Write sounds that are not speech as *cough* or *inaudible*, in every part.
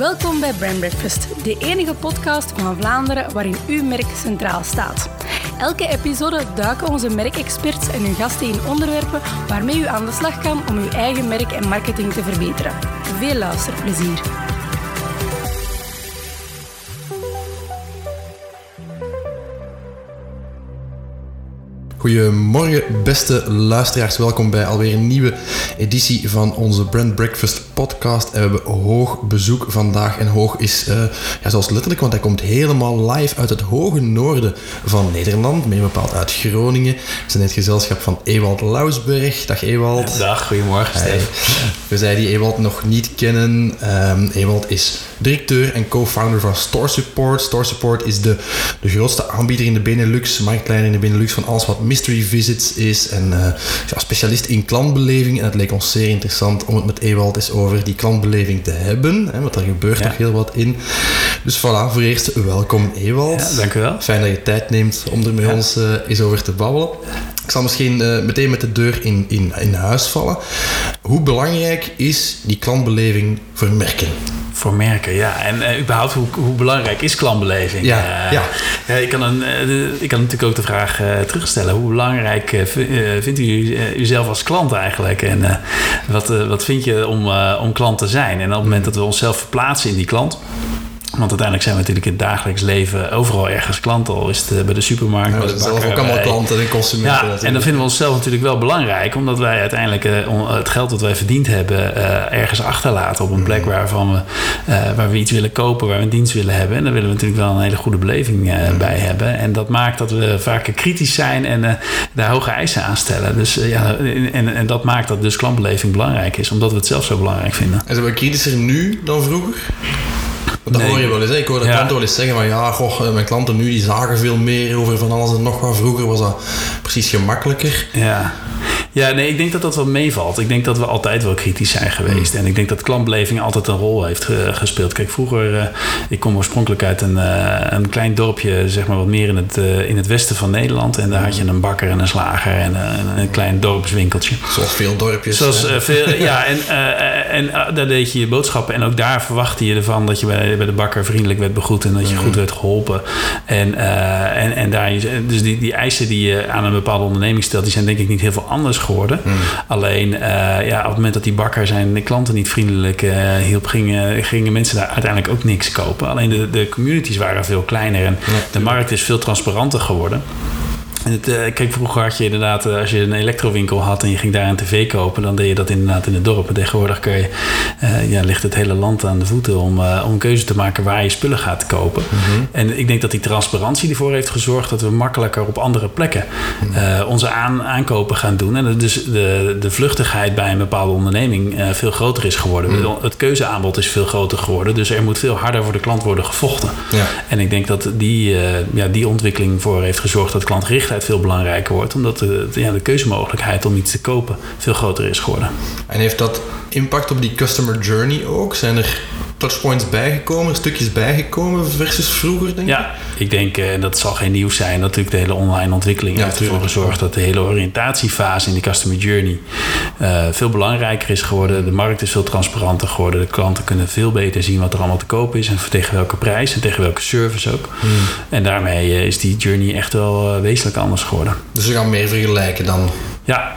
Welkom bij Brand Breakfast, de enige podcast van Vlaanderen waarin uw merk centraal staat. Elke episode duiken onze merkexperts en hun gasten in onderwerpen waarmee u aan de slag kan om uw eigen merk en marketing te verbeteren. Veel luisterplezier. Goedemorgen, beste luisteraars. Welkom bij alweer een nieuwe editie van onze Brand Breakfast podcast. En we hebben hoog bezoek vandaag. En hoog is, uh, ja, zoals letterlijk, want hij komt helemaal live uit het hoge noorden van Nederland. Meer bepaald uit Groningen. We zijn in het gezelschap van Ewald Lausberg. Dag Ewald. dag, goedemorgen Stef. We zijn die Ewald nog niet kennen. Um, Ewald is directeur en co-founder van Store Support. Store Support is de, de grootste aanbieder in de Benelux, marktleider in de Benelux van alles wat mystery visits is. En uh, ja, specialist in klantbeleving. En het leek ons zeer interessant om het met Ewald eens over die klantbeleving te hebben. Hè, want daar gebeurt ja. nog heel wat in. Dus voilà, voor eerst welkom Ewald. Ja, dank u wel. Fijn dat je tijd neemt om er met ja. ons uh, eens over te babbelen. Ik zal misschien uh, meteen met de deur in, in, in huis vallen. Hoe belangrijk is die klantbeleving voor merken? Voor merken, ja. En uh, überhaupt, hoe, hoe, belangrijk is klantbeleving? Ja, uh, ja. ja ik, kan een, uh, ik kan natuurlijk ook de vraag terugstellen. Hoe belangrijk vindt u uzelf als klant eigenlijk? En wat, wat vind je om, om klant te zijn? En op het moment dat we onszelf verplaatsen in die klant... Want uiteindelijk zijn we natuurlijk in het dagelijks leven overal ergens klanten. Al is het bij de supermarkt. Ja, we zijn zelf ook allemaal klanten en consumenten. Ja, en dan vinden we onszelf natuurlijk wel belangrijk. Omdat wij uiteindelijk uh, het geld dat wij verdiend hebben uh, ergens achterlaten. Op een plek waarvan we, uh, waar we iets willen kopen, waar we een dienst willen hebben. En daar willen we natuurlijk wel een hele goede beleving bij hebben. En dat maakt dat we vaker kritisch zijn en daar hoge eisen aan stellen. Dus, ja, en, en dat maakt dat dus klantbeleving belangrijk is. Omdat we het zelf zo belangrijk vinden. En zijn we kritischer nu dan vroeger? Dat nee. hoor je wel eens. Hè? Ik hoor de ja. klanten wel eens zeggen van ja, goh, mijn klanten nu die zagen veel meer over van alles en nog wat. Vroeger was dat precies gemakkelijker. Ja. Ja, nee, ik denk dat dat wel meevalt. Ik denk dat we altijd wel kritisch zijn geweest. Mm. En ik denk dat klantbeleving altijd een rol heeft ge gespeeld. Kijk, vroeger, uh, ik kom oorspronkelijk uit een, uh, een klein dorpje, zeg maar wat meer in het, uh, in het westen van Nederland. En daar had je een bakker en een slager en een, een klein dorpswinkeltje. Zoals veel dorpjes. Zoals veel, ja, en, en daar deed je je boodschappen. En ook daar verwachtte je ervan dat je bij, bij de bakker vriendelijk werd begroet en dat je mm. goed werd geholpen. En, en, en daar, dus die, die eisen die je aan een bepaalde onderneming stelt, die zijn denk ik niet heel veel anders geworden. Mm. Alleen uh, ja, op het moment dat die bakker zijn klanten niet vriendelijk uh, hielp, gingen, gingen mensen daar uiteindelijk ook niks kopen. Alleen de, de communities waren veel kleiner en ja. de markt is veel transparanter geworden. En het, uh, kijk, vroeger had je inderdaad, uh, als je een elektrowinkel had en je ging daar een tv kopen, dan deed je dat inderdaad in het dorp. En tegenwoordig kun je, uh, ja, ligt het hele land aan de voeten om, om een keuze te maken waar je spullen gaat kopen. Mm -hmm. En ik denk dat die transparantie ervoor heeft gezorgd dat we makkelijker op andere plekken -hmm. onze aan, aankopen gaan doen. En dus de, de vluchtigheid bij een bepaalde onderneming veel groter is geworden. Mm -hmm. Het keuzeaanbod is veel groter geworden. Dus er moet veel harder voor de klant worden gevochten. Ja. En ik denk dat die, ja, die ontwikkeling voor heeft gezorgd dat klantgericht veel belangrijker wordt. Omdat de, ja, de keuzemogelijkheid om iets te kopen veel groter is geworden. En heeft dat impact op die customer journey ook? Zijn er touchpoints bijgekomen, stukjes bijgekomen versus vroeger, denk ik? Ja, ik denk, en uh, dat zal geen nieuws zijn, natuurlijk de hele online ontwikkeling ja, heeft ervoor gezorgd dat de hele oriëntatiefase in de customer journey uh, veel belangrijker is geworden. De markt is veel transparanter geworden. De klanten kunnen veel beter zien wat er allemaal te kopen is en tegen welke prijs en tegen welke service ook. Hmm. En daarmee uh, is die journey echt wel wezenlijk anders geworden. Dus we gaan meer vergelijken dan? Ja,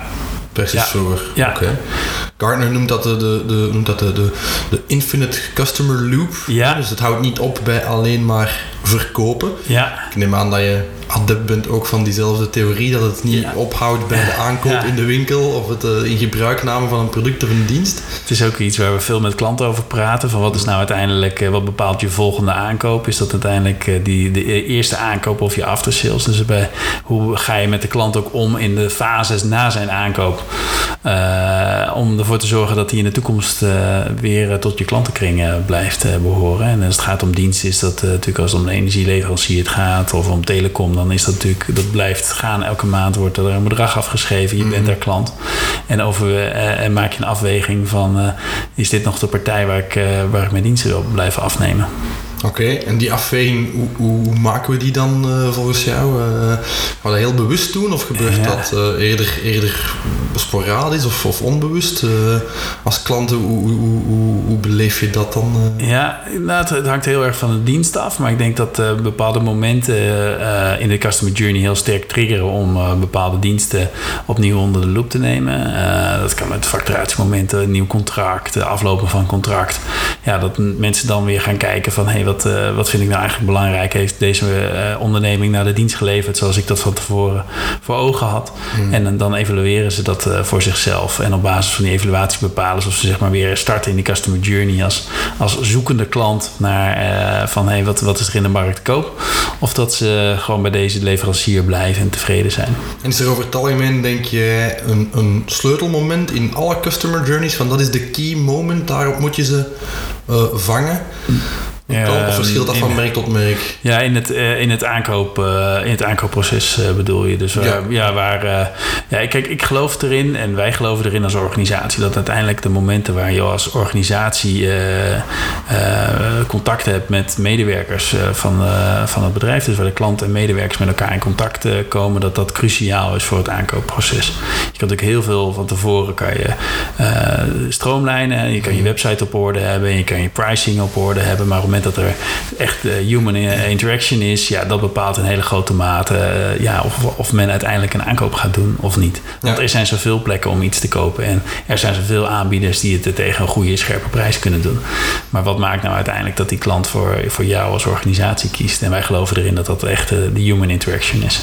Precies ja. Ja. Okay. Gartner noemt dat, de, de, de, noemt dat de, de, de infinite customer loop. Ja. Dus het houdt niet op bij alleen maar verkopen. Ja. Ik neem aan dat je adept bent ook van diezelfde theorie, dat het niet ja. ophoudt bij de aankoop ja. in de winkel of het uh, in gebruikname van een product of een dienst. Het is ook iets waar we veel met klanten over praten. Van wat is nou uiteindelijk, uh, wat bepaalt je volgende aankoop? Is dat uiteindelijk uh, die, de eerste aankoop of je aftersales? Dus bij, hoe ga je met de klant ook om in de fases na zijn aankoop? om ervoor te zorgen dat hij in de toekomst weer tot je klantenkring blijft behoren. En als het gaat om diensten, is dat natuurlijk als het om een energieleverancier het gaat of om telecom, dan is dat natuurlijk, dat blijft gaan. Elke maand wordt er een bedrag afgeschreven. Je mm -hmm. bent daar klant. En, over, uh, en maak je een afweging van, uh, is dit nog de partij waar ik, uh, waar ik mijn diensten wil blijven afnemen? Oké, en die afweging, hoe, hoe, maken we die dan uh, volgens jou? Uh, gaan we dat heel bewust doen of gebeurt ja. dat uh, eerder, eerder sporadisch of, of onbewust? als klanten, hoe, hoe, hoe, beleef je dat dan? Ja, nou, het, hangt heel erg van de dienst af, maar ik denk dat bepaalde momenten in de customer journey heel sterk triggeren om bepaalde diensten opnieuw onder de loep te nemen. dat kan met facturatiemomenten, nieuw contract, aflopen van contract. Ja, dat mensen dan weer gaan kijken van hé, hey, wat, uh, wat vind ik nou eigenlijk belangrijk? Heeft deze uh, onderneming naar de dienst geleverd zoals ik dat van tevoren voor ogen had? Hmm. En dan evalueren ze dat uh, voor zichzelf. En op basis van die evaluatie bepalen ze of ze zeg maar weer starten in die customer journey als, als zoekende klant naar van hé, hey, wat, wat is er in de markt te koop? Of dat ze gewoon bij deze leverancier blijven en tevreden zijn. En is er over het algemeen, denk je, een, een sleutelmoment in alle customer journeys? Van dat is de key moment, daarop moet je ze vangen. Ja, of verschilt dat van merk tot merk? Ja, in het, uh, in het, aankoop, uh, in het aankoopproces uh, bedoel je. Dus waar, ja. ja waar, ja, kijk, ik geloof erin en wij geloven erin als organisatie dat uiteindelijk de momenten waar je als organisatie contact hebt met medewerkers van, van het bedrijf, dus waar de klanten en medewerkers met elkaar in contact komen, dat dat cruciaal is voor het aankoopproces. Je kan natuurlijk heel veel van tevoren kan je stroomlijnen, je kan je website op orde hebben, je kan je pricing op orde hebben, maar op moment dat er echt uh, human interaction is, ja, dat bepaalt in hele grote mate uh, ja, of, of men uiteindelijk een aankoop gaat doen of niet. Want er zijn zoveel plekken om iets te kopen en er zijn zoveel aanbieders die het tegen een goede, scherpe prijs kunnen doen. Maar wat maakt nou uiteindelijk dat die klant voor, voor jou als organisatie kiest? En wij geloven erin dat dat echt de human interaction is.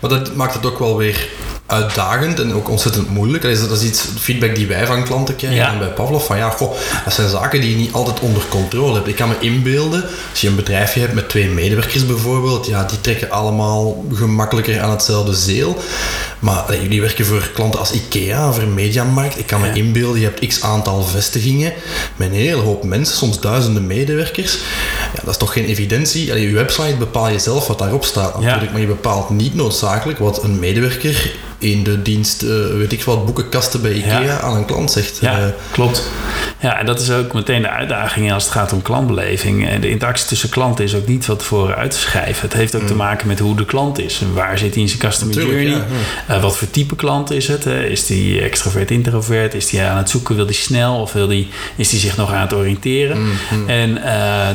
Maar dat maakt het ook wel weer uitdagend en ook ontzettend moeilijk. Dat is, dat is iets, feedback die wij van klanten krijgen en bij Pavlov. Van ja, goh, dat zijn zaken die je niet altijd onder controle hebt. Ik kan me inbeelden, als je een bedrijfje hebt met twee medewerkers bijvoorbeeld, ja, die trekken allemaal gemakkelijker aan hetzelfde zeel. Maar jullie werken voor klanten als IKEA, voor Mediamarkt. Ik kan me inbeelden, je hebt x aantal vestigingen met een hele hoop mensen, soms duizenden medewerkers. Ja, dat is toch geen evidentie. Allee, je website bepaal je zelf wat daarop staat natuurlijk, maar je bepaalt niet noodzakelijk wat een medewerker in de dienst, uh, weet ik wat, boekenkasten bij IKEA aan een klant zegt. Ja, uh, klopt. Ja, en dat is ook meteen de uitdaging als het gaat om klantbeleving. En de interactie tussen klanten is ook niet wat voor uit te schrijven. Het heeft ook te mm. maken met hoe de klant is. En waar zit hij in zijn customer journey? Ja. Uh, wat voor type klant is het? is die extrovert, introvert? Is die aan het zoeken? Wil die snel? Of wil die, is die zich nog aan het oriënteren? Mm, mm. En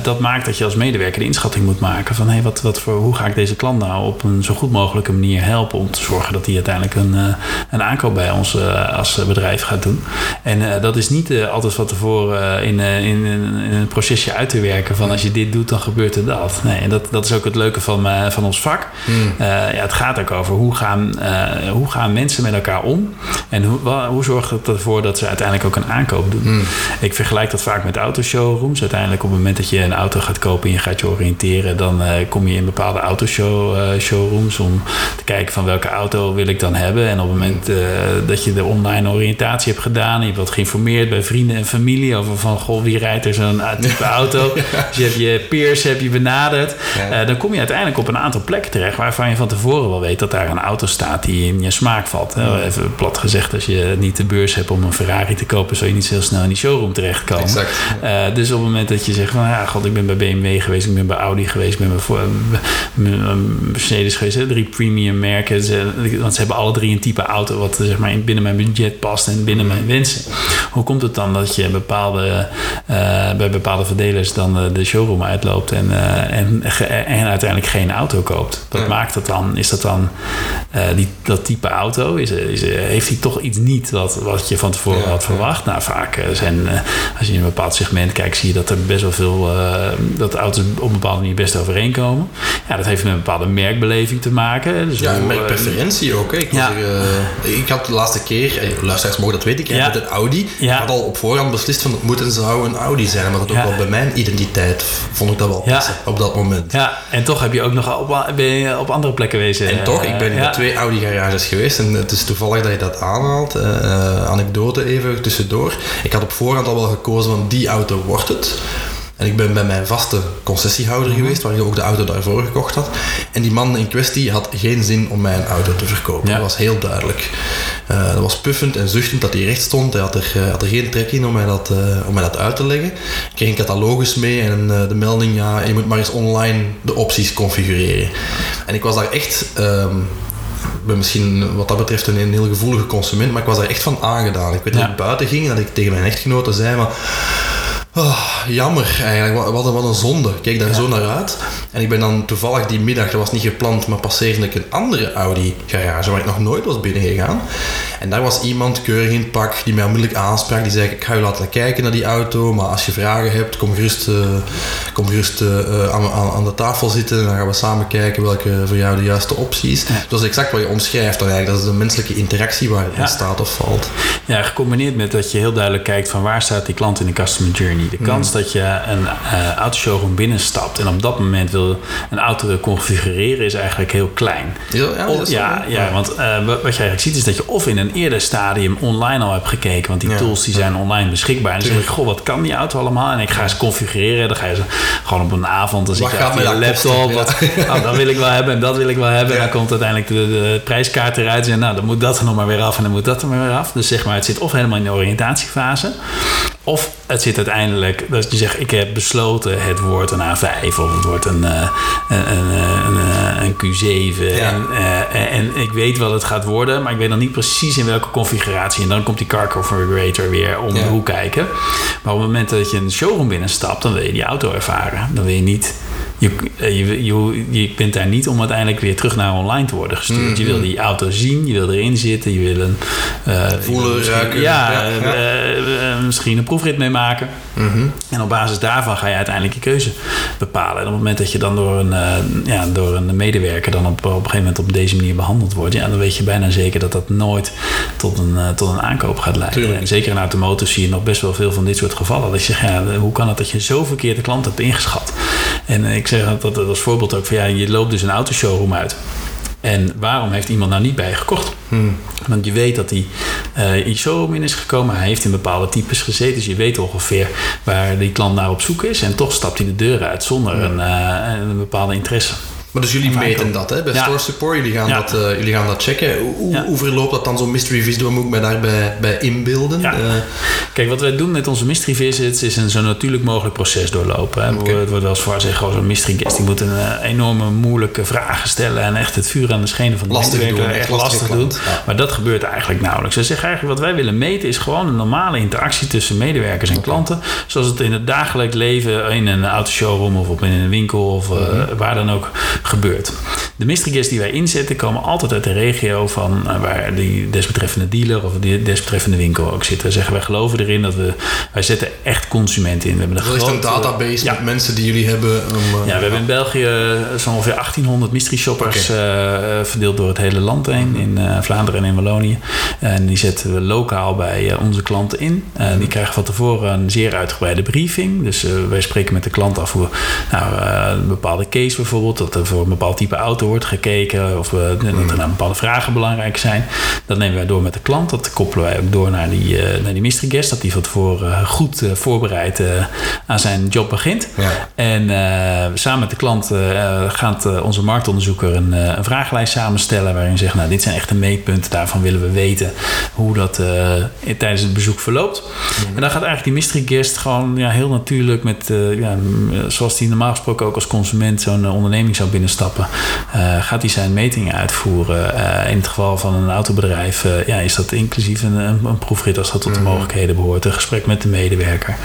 dat maakt dat je als medewerker de inschatting moet maken van... Hey, wat, wat voor, hoe ga ik deze klant nou op een zo goed mogelijke manier helpen... om te zorgen dat hij uiteindelijk een, uh, een aankoop bij ons uh, als bedrijf gaat doen. En uh, dat is niet altijd van tevoren in, in, in, een procesje uit te werken van als je dit doet, dan gebeurt er dat. Nee, en dat, dat is ook het leuke van, van ons vak. Hmm. ja, het gaat ook over hoe gaan, hoe gaan mensen met elkaar om en hoe, hoe zorgt het ervoor dat ze uiteindelijk ook een aankoop doen. Hmm. Ik vergelijk dat vaak met autoshowrooms. Uiteindelijk op het moment dat je een auto gaat kopen en je gaat je oriënteren, dan kom je in bepaalde autoshow showrooms om te kijken van welke auto wil ik dan hebben hebben. En op het moment uh, dat je de online oriëntatie hebt gedaan, je wordt geïnformeerd bij vrienden en familie over van goh, wie rijdt er zo'n type *laughs* auto. Dus je hebt je peers heb je benaderd. Uh, dan kom je uiteindelijk op een aantal plekken terecht waarvan je van tevoren wel weet dat daar een auto staat die in je smaak valt. Ja. Even plat gezegd, als je niet de beurs hebt om een Ferrari te kopen, zou je niet zo snel in die showroom terechtkomen. Exact. Uh, dus op het moment dat je zegt van ja, god, ik ben bij BMW geweest, ik ben bij Audi geweest, ik ben bij Mercedes geweest, hè, drie premium merken, want ze hebben alle drie een type auto wat zeg maar binnen mijn budget past en binnen mijn wensen. Hoe komt het dan dat je bepaalde, uh, bij bepaalde verdelers dan uh, de showroom uitloopt en, en, en uiteindelijk geen auto koopt? Wat maakt dat dan? Is dat dan die, dat type auto? Is, is, heeft hij toch iets niet wat, wat je van tevoren ja, had verwacht? Nou, vaak zijn, als je in een bepaald segment kijkt, zie je dat er best wel veel, dat auto's op een bepaalde manier best overeenkomen. Ja, dat heeft met een bepaalde merkbeleving te maken. Dus ja, een merkpreferentie ook. Ik ja, uh, ik had de laatste keer, luisteraars mogen dat weten, ik ja. met een Audi. Ja. Ik had al op voorhand beslist van het moet en zou een Audi zijn. Maar dat ook wel bij mijn identiteit vond ik dat wel passen op dat moment. Ja, en toch heb je ook nog op, ben je op andere plekken wezen. En toch, ik ben in twee Audi garages geweest en het is toevallig dat je dat aanhaalt. Uh, anekdote even tussendoor. Ik had op voorhand al wel gekozen van die auto wordt het. En ik ben bij mijn vaste concessiehouder Mhm. geweest, waar ik ook de auto daarvoor gekocht had. En die man in kwestie had geen zin om mijn auto te verkopen. Ja. Dat was heel duidelijk. Eh, dat was puffend en zuchtend dat hij recht stond. Hij had er, eh, had er geen trek in om mij, dat, eh, om mij dat uit te leggen. Ik kreeg een catalogus mee en de melding, ja, je moet maar eens online de opties configureren. En ik was daar echt... ik ben misschien wat dat betreft een, een heel gevoelige consument, maar ik was daar echt van aangedaan. Ik weet dat Ja. ik buiten ging en dat ik tegen mijn echtgenote zei, maar Oh, jammer eigenlijk, wat, een- wat een zonde. Ik keek daar zo naar uit. En ik ben dan toevallig die middag, dat was niet gepland, maar passeerde ik een andere Audi garage waar ik nog nooit was binnengegaan. En daar was iemand keurig in het pak die mij onmiddellijk aansprak. Die zei, ik ga je laten kijken naar die auto, maar als je vragen hebt, kom gerust, eh, kom gerust eh, eh, aan, aan, de tafel zitten. En dan gaan we samen kijken welke voor jou de juiste optie is. Dat is exact wat je omschrijft dan eigenlijk. Dat is de menselijke interactie waar het in staat of valt. Ja, gecombineerd met dat je heel duidelijk kijkt van waar staat die klant in de customer journey. De kans dat je een eh autoshowroom binnenstapt en op dat moment wil een auto configureren is eigenlijk heel klein. Ja, Of- ja, ja, want wat je eigenlijk ziet is dat je of in een eerder stadium online al hebt gekeken, want die tools die zijn online beschikbaar. En dan zeg je, goh, wat kan die auto allemaal? En ik ga eens configureren. Dan ga je ze gewoon op een avond, dan zit je achter je laptop. Wat, *laughs* oh, dat wil ik wel hebben en dat wil ik wel hebben. En dan komt uiteindelijk de, de prijskaart eruit. En nou, dan moet dat er nog maar weer af en dan moet dat er maar weer af. Dus zeg maar, het zit of helemaal in de oriëntatiefase. Of het zit uiteindelijk dat je zegt, ik heb besloten het wordt een A5 of het wordt een, eh, een, een, een, een, een Q7. Ja. En, eh, en ik weet wat het gaat worden, maar ik weet nog niet precies in welke configuratie. En dan komt die car configurator weer om Ja. de hoek kijken. Maar op het moment dat je een showroom binnenstapt, dan wil je die auto ervaren. Dan wil je niet... Je, eh, je, je, je bent daar niet om uiteindelijk weer terug naar online te worden gestuurd. Je wil die auto zien, je wil erin zitten, je wil een... eh, Voelen, ruiken. Ja, Ja, eh, ja. misschien een proefrit mee maken. En op basis daarvan ga je uiteindelijk je keuze bepalen. En op het moment dat je dan door een, ja, door een medewerker dan op, op een gegeven moment op deze manier behandeld wordt, ja, dan weet je bijna zeker dat dat nooit tot een, tot een aankoop gaat leiden. Tuurlijk. En zeker in automotive zie je nog best wel veel van dit soort gevallen. Dat je zegt, ja, hoe kan het dat je zo verkeerd de klant hebt ingeschat? En eh, ik zeg dat, dat als voorbeeld ook van ja, je loopt dus een autoshowroom uit. En waarom heeft iemand nou niet bij je gekocht? Want je weet dat hij eh in showroom in is gekomen. Hij heeft in bepaalde types gezeten. Dus je weet ongeveer waar die klant naar op zoek is. En toch stapt hij de deur uit zonder een, eh, een bepaalde interesse. Maar dus jullie meten dat hè, bij Ja. Store Support. Jullie gaan, Ja. dat, eh, jullie gaan dat checken. Hoe, hoe- Ja. hoe verloopt dat dan zo'n mystery visit? Waar moet ik mij daarbij bij inbeelden? Eh, Kijk, wat wij doen met onze mystery visits is een zo natuurlijk mogelijk proces doorlopen. Hè. Het wordt wel eens voor zeggen, zo'n mystery guest die moet een eh, enorme moeilijke vragen stellen en echt het vuur aan de schenen van de Lastig doen, echt lastig doen. Maar dat gebeurt eigenlijk nauwelijks. Ze zeggen eigenlijk wat wij willen meten is gewoon een normale interactie tussen medewerkers en klanten. Zoals het in het dagelijks leven in een autoshowroom of op in een winkel of Mhm. waar dan ook gebeurt. De mystery guests die wij inzetten komen altijd uit de regio van eh, waar die desbetreffende dealer of die desbetreffende winkel ook zit. We zeggen wij geloven erin dat we wij zetten echt consumenten in. We hebben een dat is een grote- database Ja. met mensen die jullie hebben. Eh, ja, we hebben in België zo'n ongeveer 1800 mystery shoppers eh, verdeeld door het hele land heen, in eh, Vlaanderen en in Wallonië. En die zetten we lokaal bij eh, onze klanten in. Eh, Die krijgen van tevoren een zeer uitgebreide briefing. Dus eh, wij spreken met de klant af hoe nou, eh, een bepaalde case bijvoorbeeld, dat er voor een bepaald type auto wordt gekeken of dat er nou bepaalde vragen belangrijk zijn. Dat nemen wij door met de klant. Dat koppelen wij ook door naar die, naar die mystery guest, dat die van tevoren goed voorbereid aan zijn job begint. Ja. En samen met de klant gaat onze marktonderzoeker een, een vragenlijst samenstellen waarin zegt, nou dit zijn echt de meetpunten, daarvan willen we weten hoe dat eh, in- tijdens het bezoek verloopt. En dan gaat eigenlijk die mystery guest gewoon ja, heel natuurlijk met, eh, ja, zoals die normaal gesproken ook als consument zo'n eh, onderneming zou binnenstappen, eh, gaat hij zijn metingen uitvoeren. Eh, in het geval van een autobedrijf eh, ja, is dat inclusief een, een, een proefrit als dat tot de mogelijkheden behoort, een gesprek met de medewerker.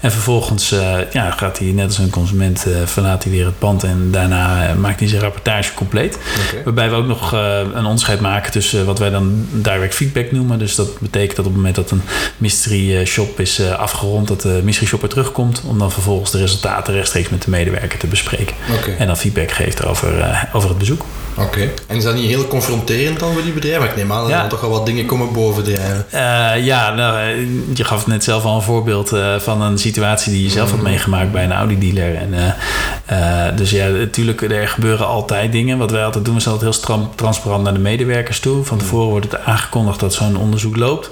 En vervolgens eh, ja, gaat hij net als een consument eh, verlaat hij weer het pand en daarna eh, maakt hij zijn rapportage compleet. Waarbij we ook nog eh, een onderscheid maken tussen wat wij dan direct feedback noemen. Dus dat betekent dat op het moment dat een mystery eh, shop is eh, afgerond, dat de mystery shopper terugkomt om dan vervolgens de resultaten rechtstreeks met de medewerker te bespreken. En dan feedback geeft over, eh, over het bezoek. Oké. En is dat niet heel confronterend dan voor die bedrijven? Ik neem aan dat Ja. dan toch wel wat dingen komen bovendrijven. Eh, ja, nou, je gaf net zelf al een voorbeeld van een situatie die je zelf had meegemaakt bij een Audi-dealer. En dus ja, natuurlijk, er gebeuren altijd dingen. Wat wij altijd doen, zijn altijd heel transparant naar de medewerkers toe. Van tevoren wordt het aangekondigd dat zo'n onderzoek loopt.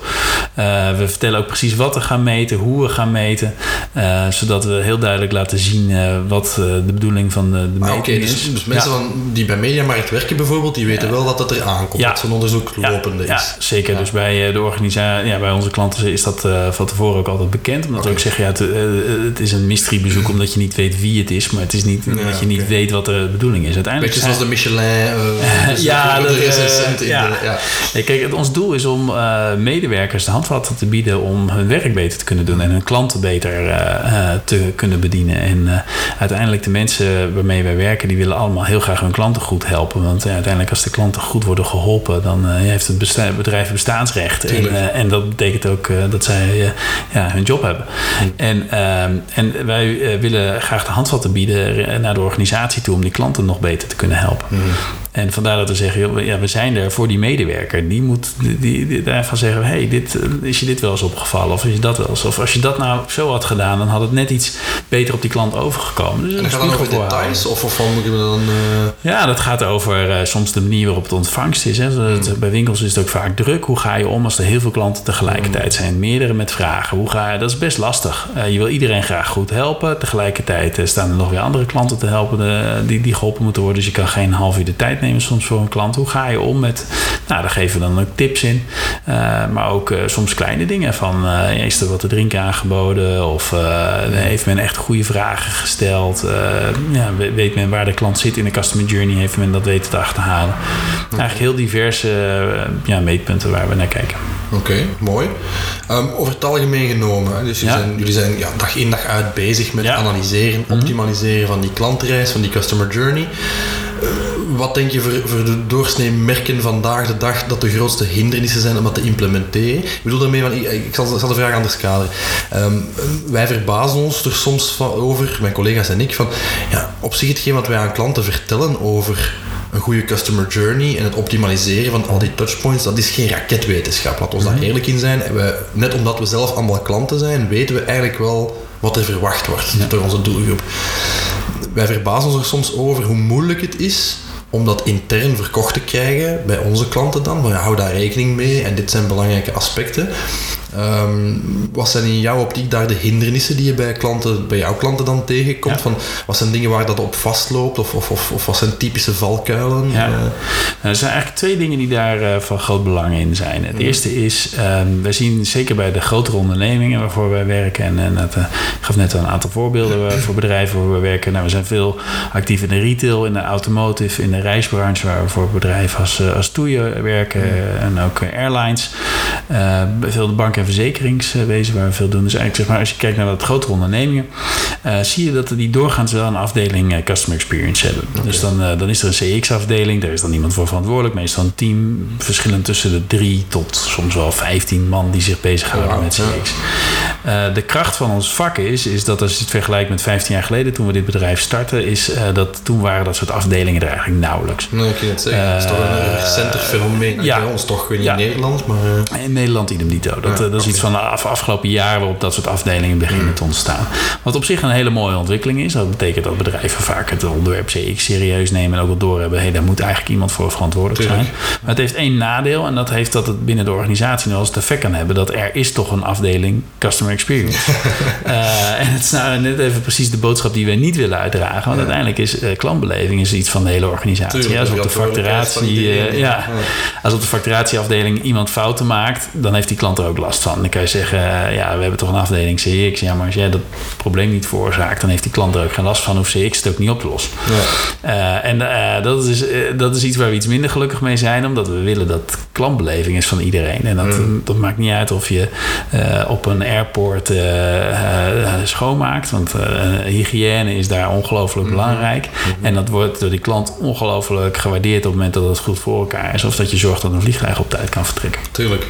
we vertellen ook precies wat we gaan meten, hoe we gaan meten. zodat we heel duidelijk laten zien wat de bedoeling van de, de ah, dus, is. Dus mensen van, die bij Mediamarkt werken bijvoorbeeld, die weten wel dat het er aankomt. Dat zo'n onderzoek lopende is. Ja, zeker. Dus bij de organisatie, ja, bij onze klanten is dat van tevoren ook altijd bekend. Omdat we ook zeggen, ja, het, het is een mysterybezoek omdat je niet weet wie het is, maar het is niet dat je niet weet wat de bedoeling is. Uiteindelijk Beetje zoals de Michelin. *laughs* Ja, dat, ja. De, ja. kijk, ons doel is om uh, medewerkers de handvatten te bieden om hun werk beter te kunnen doen en hun klanten beter te kunnen bedienen. En uiteindelijk de mensen waarmee wij werken, die willen allemaal heel graag hun klanten goed helpen. Want uiteindelijk als de klanten goed worden geholpen, dan heeft het bedrijf bestaansrecht. En, en, dat betekent ook dat zij ja, hun job hebben. Hm. En, ehm, en wij willen graag de handvatten bieden naar de organisatie toe om die klanten nog beter te kunnen helpen. Mm. En vandaar dat we zeggen, ja, we zijn er voor die medewerker. Die moet die, die, daarvan zeggen, hey, dit, is je dit wel eens opgevallen? Of is je dat wel eens? Of als je dat nou zo had gedaan, dan had het net iets beter op die klant overgekomen. Dus en dat gaat dan over details? Of, of moet je dan... Uh... Ja, dat gaat over uh, soms de manier waarop het ontvangst is. Hè. Mm. Bij winkels is het ook vaak druk. Hoe ga je om als er heel veel klanten tegelijkertijd zijn? Meerdere met vragen. Hoe ga je, dat is best lastig. Uh, je wil iedereen graag goed helpen. Tegelijkertijd staan er nog weer andere klanten te helpen die, die geholpen moeten worden. Dus je kan geen half uur de tijd nemen soms voor een klant. Hoe ga je om met, nou daar geven we dan ook tips in. Uh, maar ook uh, soms kleine dingen van, uh, is er wat te drinken aangeboden? Of heeft men echt goede vragen gesteld? ja, weet men waar de klant zit in de customer journey? Heeft men dat weten te achterhalen? Eigenlijk heel diverse ja, meetpunten waar we naar kijken. Oké, mooi. Um, over het algemeen genomen, dus jullie zijn, jullie zijn ja, dag in dag uit bezig met analyseren, mhm. optimaliseren van die klantreis, van die customer journey wat denk je voor, voor de doorsnee merken vandaag de dag dat de grootste hindernissen zijn om dat te implementeren? Ik bedoel daarmee, want ik, ik, zal, zal, de vraag anders kaderen. Um, wij verbazen ons er soms van over, mijn collega's en ik, van ja, op zich hetgeen wat wij aan klanten vertellen over een goede customer journey en het optimaliseren van al die touchpoints, dat is geen raketwetenschap. Laat ons daar mhm. eerlijk in zijn. we, net omdat we zelf allemaal klanten zijn, weten we eigenlijk wel wat er verwacht wordt door onze doelgroep. Wij verbazen ons er soms over hoe moeilijk het is om dat intern verkocht te krijgen bij onze klanten dan. Maar hou daar rekening mee en dit zijn belangrijke aspecten. Um, wat zijn in jouw optiek daar de hindernissen die je bij, klanten, bij jouw klanten dan tegenkomt? Van, wat zijn dingen waar dat op vastloopt of, of, of, of wat zijn typische valkuilen? Ja. Uh, er zijn eigenlijk twee dingen die daar uh, van groot belang in zijn. Het mm. eerste is, um, wij zien zeker bij de grotere ondernemingen waarvoor wij werken, en, en dat, uh, ik gaf net een aantal voorbeelden voor bedrijven waar we werken. Nou, we zijn veel actief in de retail, in de automotive, in de reisbranche, waar we voor bedrijven als, als Toeien werken mm. en ook airlines. veel de banken en verzekeringswezen waar we veel doen. Dus eigenlijk zeg maar, als je kijkt naar wat grotere ondernemingen, uh, zie je dat die doorgaans wel een afdeling uh, Customer Experience hebben. Dus dan, uh, dan is er een CX-afdeling, daar is dan iemand voor verantwoordelijk. Meestal een team, verschillend tussen de drie tot soms wel 15 man die zich bezighouden met CX. De kracht van ons vak is, is dat als je het vergelijkt met 15 jaar geleden, toen we dit bedrijf startten, is dat toen waren dat soort afdelingen er eigenlijk nauwelijks. Nee, ik kan het zeggen. Het is toch een recenter fenomeen. Ja. Bij ons toch, niet in Nederland, maar... In Nederland idem dito. Dat, dat is iets van de afgelopen jaren waarop dat soort afdelingen beginnen mm. te ontstaan. Wat op zich een hele mooie ontwikkeling is. Dat betekent dat bedrijven vaak het onderwerp CX serieus nemen en ook wel doorhebben. Hey, daar moet eigenlijk iemand voor verantwoordelijk zijn. Maar het heeft één nadeel en dat heeft dat het binnen de organisatie nu als het effect kan hebben dat er is toch een afdeling Customer Experience. uh, *laughs* en het is nou net even precies de boodschap die wij niet willen uitdragen. Want uiteindelijk is uh, klantbeleving is iets van de hele organisatie. Tuurlijk, als op de facturatie, uh, ja, als op de facturatieafdeling iemand fouten maakt, dan heeft die klant er ook last van. Dan kan je zeggen, ja, we hebben toch een afdeling CX. Ja, maar als jij dat probleem niet veroorzaakt, dan heeft die klant er ook geen last van. Hoeft CX het ook niet op te lossen. Ja. en dat, is, dat is iets waar we iets minder gelukkig mee zijn, omdat we willen dat klantbeleving is van iedereen. En dat, dat maakt niet uit of je op een airport schoonmaakt, want hygiëne is daar ongelooflijk mhm. belangrijk. Mhm. En dat wordt door die klant ongelooflijk gewaardeerd op het moment dat het goed voor elkaar is. Of dat je zorgt dat een vliegtuig op tijd kan vertrekken. Tuurlijk.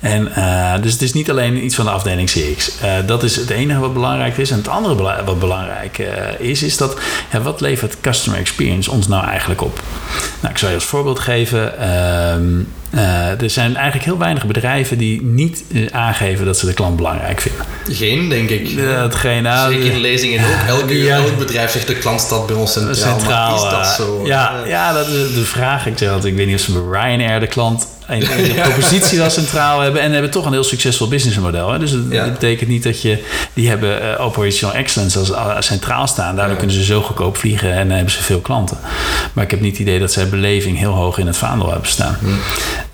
En, uh, dus het is niet alleen iets van de afdeling CX. Uh, dat is het enige wat belangrijk is. En het andere bela wat belangrijk uh, is, is dat wat levert customer experience ons nou eigenlijk op? Nou, ik zal je als voorbeeld geven. Uh, uh, er zijn eigenlijk heel weinig bedrijven die niet uh, aangeven dat ze de klant belangrijk vinden. Geen, denk ik. Datgene, nou, Zeker in lezingen ook. *laughs* Ja, elk bedrijf zegt de klant staat bij ons centraal. centraal is dat zo? Ja, ja, dat is de vraag. Ik, zeg altijd, ik weet niet of ze bij Ryanair de klant en, de *laughs* propositie wel centraal hebben. En hebben toch een heel succesvol businessmodel. Hè? Dus dat, ja. betekent niet dat je... Die hebben uh, operational excellence als, als centraal staan. Daardoor ja. kunnen ze zo goedkoop vliegen en hebben ze veel klanten. Maar ik heb niet het idee dat zij beleving heel hoog in het vaandel hebben staan.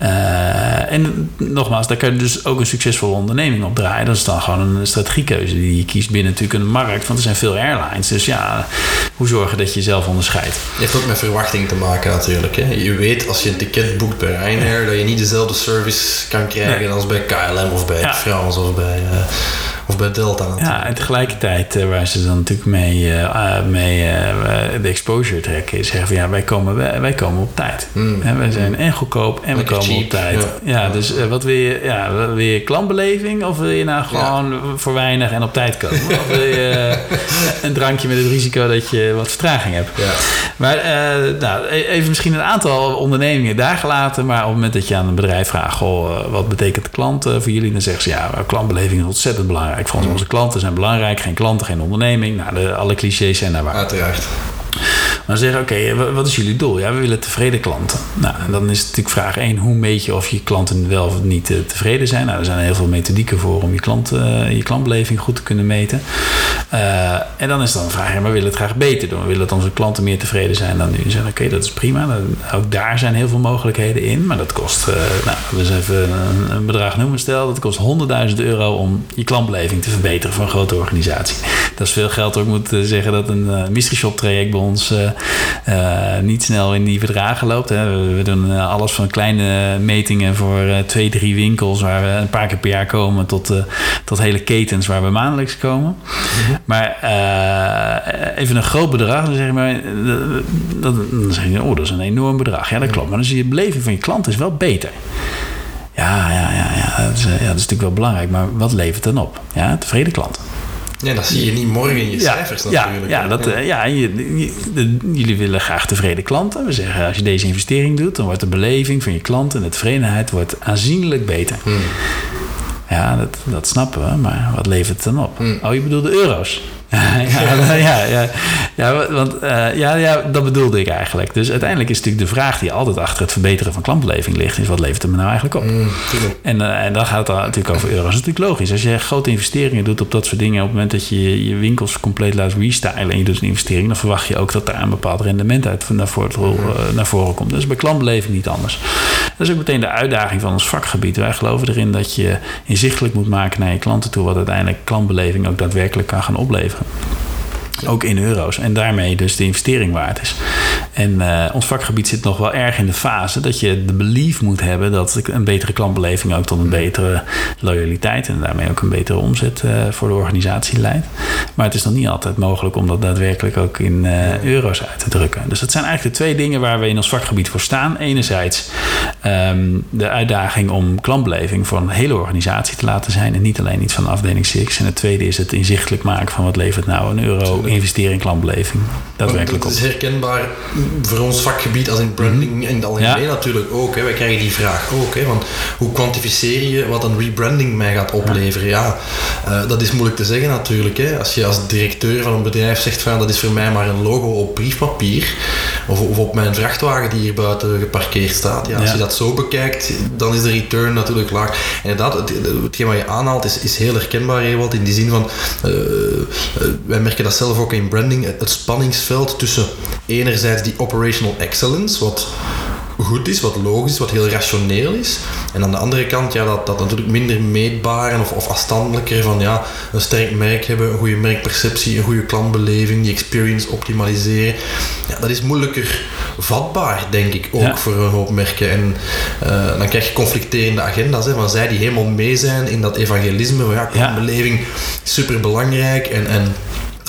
Uh, en nogmaals, daar kan je dus ook een succesvolle onderneming op draaien. Dat is dan gewoon een strategiekeuze die je kiest binnen natuurlijk een markt. Want er zijn veel airlines. Dus ja, hoe zorgen dat je jezelf onderscheidt? Je heeft ook met verwachting te maken natuurlijk. Hè? Je weet als je een ticket boekt bij Ryanair... dat je niet dezelfde service kan krijgen nee. als bij KLM of bij ja. France of bij, uh, of bij Delta. Natuurlijk. Ja, en tegelijkertijd uh, waar ze dan natuurlijk mee, uh, mee de exposure trekken, is zeggen van ja, wij komen, wij, wij komen op tijd. Mm. En wij zijn en goedkoop en Lekker we komen cheap. op tijd. Ja, ja dus wat wil je, ja, wil je klantbeleving of wil je nou gewoon ja. voor weinig en op tijd komen? of wil je een drankje met het risico dat je wat vertraging hebt? Ja. Maar nou, even misschien een aantal ondernemingen daar gelaten, maar op het moment dat je aan een bedrijf vraagt, goh, wat betekent de klant voor jullie? Dan zeggen ze ja, klantbeleving is ontzettend belangrijk. Ik vond onze klanten zijn belangrijk. Geen klanten, geen onderneming. Nou, de, alle clichés zijn daar waar. Uiteraard. Maar zeggen, oké, wat is jullie doel? Ja, we willen tevreden klanten. Nou, en dan is natuurlijk vraag 1, hoe meet je of je klanten wel of niet uh, tevreden zijn? Nou, er zijn heel veel methodieken voor om je, klant, uh, je klantbeleving goed te kunnen meten. Uh, en dan is dan een vraag, ja, maar we willen het graag beter doen. We willen dat onze klanten meer tevreden zijn dan nu. En zeggen, oké, dat is prima. Ook daar zijn heel veel mogelijkheden in. Maar dat kost, nou, dus even een, een bedrag noemen stel. Dat kost 100.000 euro om je klantbeleving te verbeteren voor een grote organisatie. Dat is veel geld. Ik moet zeggen dat een mystery shop traject bij ons uh, niet snel in die verdragen loopt. Hè. We, doen uh, alles van kleine metingen voor uh, twee, drie winkels waar we een paar keer per jaar komen tot, tot hele ketens waar we maandelijks komen. Mm-hmm. Maar even een groot bedrag, dan zeg je maar, dat, dan zeg je, oh, dat is een enorm bedrag. Ja, dat klopt. Maar dan zie je, beleving van je klant is wel beter. Ja, ja, ja, ja. Dat is, ja, dat is natuurlijk wel belangrijk. Maar wat levert dan op? Ja, tevreden klant. Ja, dat zie je niet morgen in je ja, cijfers natuurlijk. Ja, dat, ja. ja je, je, jullie willen graag tevreden klanten. We zeggen, als je deze investering doet, dan wordt de beleving van je klanten en de tevredenheid wordt aanzienlijk beter. Hmm. Ja, dat, dat snappen we, maar wat levert het dan op? Hmm. Oh, je bedoelt de euro's? *laughs* ja, ja, ja, ja, want uh, ja, ja, dat bedoelde ik eigenlijk. Dus uiteindelijk is natuurlijk de vraag die altijd achter het verbeteren van klantbeleving ligt, is wat levert het me nou eigenlijk op? Mm, en, uh, en dan gaat het natuurlijk over euro's. Dat is natuurlijk logisch. Als je grote investeringen doet op dat soort dingen, op het moment dat je je winkels compleet laat restylen en je doet een investering, dan verwacht je ook dat daar een bepaald rendement uit naar voren, uh, naar voren komt. Dat is bij klantbeleving niet anders. Dat is ook meteen de uitdaging van ons vakgebied. Wij geloven erin dat je inzichtelijk moet maken naar je klanten toe, wat uiteindelijk klantbeleving ook daadwerkelijk kan gaan opleveren. Ook in euro's. En daarmee dus de investering waard is. En uh, ons vakgebied zit nog wel erg in de fase dat je de belief moet hebben dat een betere klantbeleving ook tot een betere loyaliteit en daarmee ook een betere omzet uh, voor de organisatie leidt. Maar het is nog niet altijd mogelijk om dat daadwerkelijk ook in uh, euro's uit te drukken. Dus dat zijn eigenlijk de twee dingen waar we in ons vakgebied voor staan. Enerzijds um, de uitdaging om klantbeleving voor een hele organisatie te laten zijn en niet alleen iets van de afdeling 6. En het tweede is het inzichtelijk maken van wat levert nou een euro investering klantbeleving. Daadwerkelijk op. Het is herkenbaar voor ons vakgebied als in branding mm -hmm. en algemeen ja. natuurlijk ook. Hè. Wij krijgen die vraag ook. Hè, want hoe kwantificeer je wat een rebranding mij gaat opleveren? Ja, uh, dat is moeilijk te zeggen natuurlijk. Hè. Als je als directeur van een bedrijf zegt van dat is voor mij maar een logo op briefpapier of, of op mijn vrachtwagen die hier buiten geparkeerd staat. Ja, als je dat zo bekijkt, dan is de return natuurlijk laag. Inderdaad, het, hetgeen wat je aanhaalt is, is heel herkenbaar, Ewald, in die zin van uh, wij merken dat zelf ook in branding, het spanningsveld tussen enerzijds die operational excellence, wat goed is, wat logisch is, wat heel rationeel is. En aan de andere kant, ja, dat, dat natuurlijk minder meetbaar of, of afstandelijker van ja, een sterk merk hebben, een goede merkperceptie, een goede klantbeleving, die experience optimaliseren. Ja, dat is moeilijker vatbaar, denk ik, ook voor een hoop merken. En uh, dan krijg je conflicterende agenda's hè, van zij die helemaal mee zijn in dat evangelisme van ja, klantbeleving is super belangrijk en, en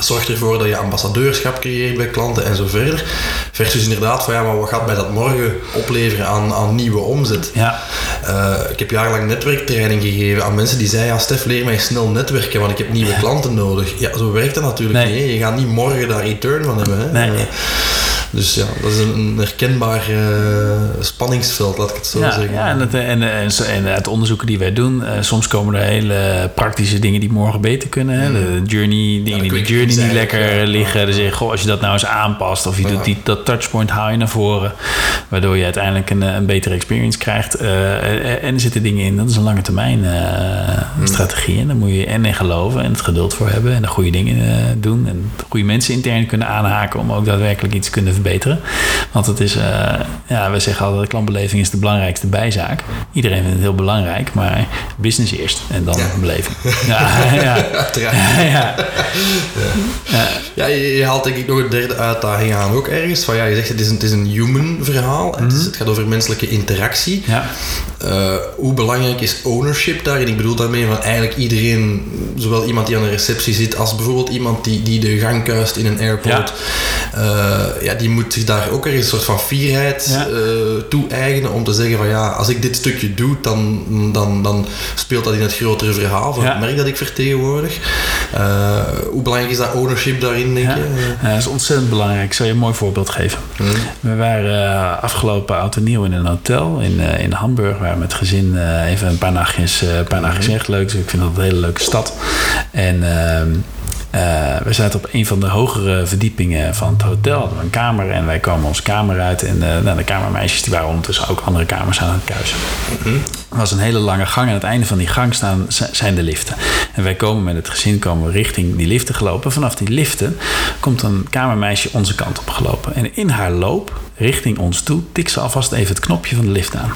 Zorgt ervoor dat je ambassadeurschap creëert bij klanten en zo verder. Versus inderdaad van ja, maar wat gaat mij dat morgen opleveren aan, aan nieuwe omzet? Ja. Uh, ik heb jarenlang netwerktraining gegeven aan mensen die zeiden ja Stef, leer mij snel netwerken, want ik heb nieuwe klanten nodig. Ja, zo werkt dat natuurlijk Nee. niet. Je gaat niet morgen daar return van hebben. Hè? Nee. Dus ja, dat is een, een herkenbaar uh, spanningsveld, laat ik het zo ja, zeggen. Ja, en het, en, en, en het onderzoeken die wij doen, uh, soms komen er hele praktische dingen die morgen beter kunnen. Hè? De journey, dingen die de journey niet lekker liggen. Dan zeg je, goh, als je dat nou eens aanpast of je doet die, dat touchpoint haal je naar voren, waardoor je uiteindelijk een, een betere experience krijgt. Uh, en er zitten dingen in, dat is een lange termijn hmm. strategie. En daar moet je en in geloven en het geduld voor hebben en de goede dingen doen en de goede mensen intern kunnen aanhaken om ook daadwerkelijk iets te kunnen verbeteren. Want het is, uh, ja, we zeggen altijd, klantbeleving is de belangrijkste bijzaak. Iedereen vindt het heel belangrijk, maar business eerst en dan ja. beleving. *laughs* Ja, ja. ja. ja. ja. ja je, je, haalt denk ik nog een derde uitdaging aan ook ergens. Van, ja, je zegt het is een, het is een human verhaal. Het, is, het, gaat over menselijke interactie. Ja. Uh, hoe belangrijk is ownership daarin? Ik bedoel daarmee van eigenlijk iedereen, zowel iemand die aan de receptie zit als bijvoorbeeld iemand die, die de gang kuist in een airport. Ja. Uh, ja, die moet zich daar ook ergens een soort van fierheid ja. uh, toe-eigenen om te zeggen van ja, als ik dit stukje doe, dan, dan, dan speelt dat in het grotere verhaal van ja. het merk dat ik vertegenwoordig. Uh, hoe belangrijk is dat ownership daarin, denk je? Ja, dat is ontzettend belangrijk. Ik zal je een mooi voorbeeld geven. Hmm. We waren afgelopen oud en nieuw in een hotel in, in Hamburg. We waren met gezin even een paar nachtjes, een paar nachtjes Hmm. echt leuk. Dus ik vind dat een hele leuke stad. En... uh, we zaten op een van de hogere verdiepingen van het hotel. Hadden we een kamer en wij kwamen onze kamer uit. En uh, nou, de kamermeisjes die waren ondertussen ook andere kamers aan het kuisen. Mhm. Er was een hele lange gang. En aan het einde van die gang staan, zijn de liften. En wij komen met het gezin komen we richting die liften gelopen. Vanaf die liften komt een kamermeisje onze kant op gelopen. En in haar loop richting ons toe tikt ze alvast even het knopje van de lift aan.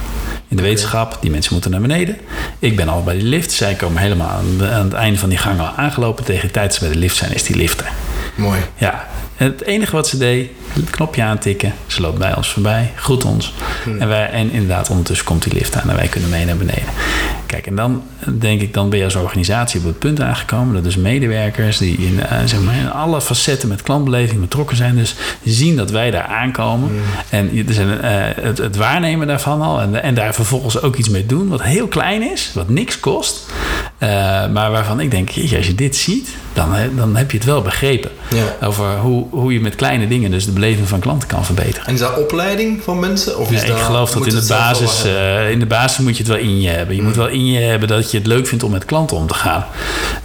In de wetenschap, die mensen moeten naar beneden. Ik ben al bij die lift. Zij komen helemaal aan, de, aan het einde van die gang al aangelopen. Tegen de tijd dat ze bij de lift zijn, is die lift er. Mooi. Ja. En het enige wat ze deed, het knopje aantikken. Ze loopt bij ons voorbij, groet ons. Hmm. En, wij, en inderdaad, ondertussen komt die lift aan en wij kunnen mee naar beneden. Kijk, en dan denk ik, dan ben je als organisatie op het punt aangekomen. Dat dus medewerkers die in, uh, zeg maar, in alle facetten met klantbeleving betrokken zijn. Dus zien dat wij daar aankomen. Hmm. En er zijn, uh, het, het, waarnemen daarvan al. En, en daar vervolgens ook iets mee doen. Wat heel klein is, wat niks kost. Uh, maar waarvan ik denk, jeetje, als je dit ziet, dan, dan heb je het wel begrepen. Ja. Over hoe, hoe je met kleine dingen dus de beleving van klanten kan verbeteren. En is dat opleiding van mensen? Of is ja, dat, ik geloof dat in de, basis, uh, in de basis moet je het wel in je hebben. Je mm. moet wel in je hebben dat je het leuk vindt om met klanten om te gaan.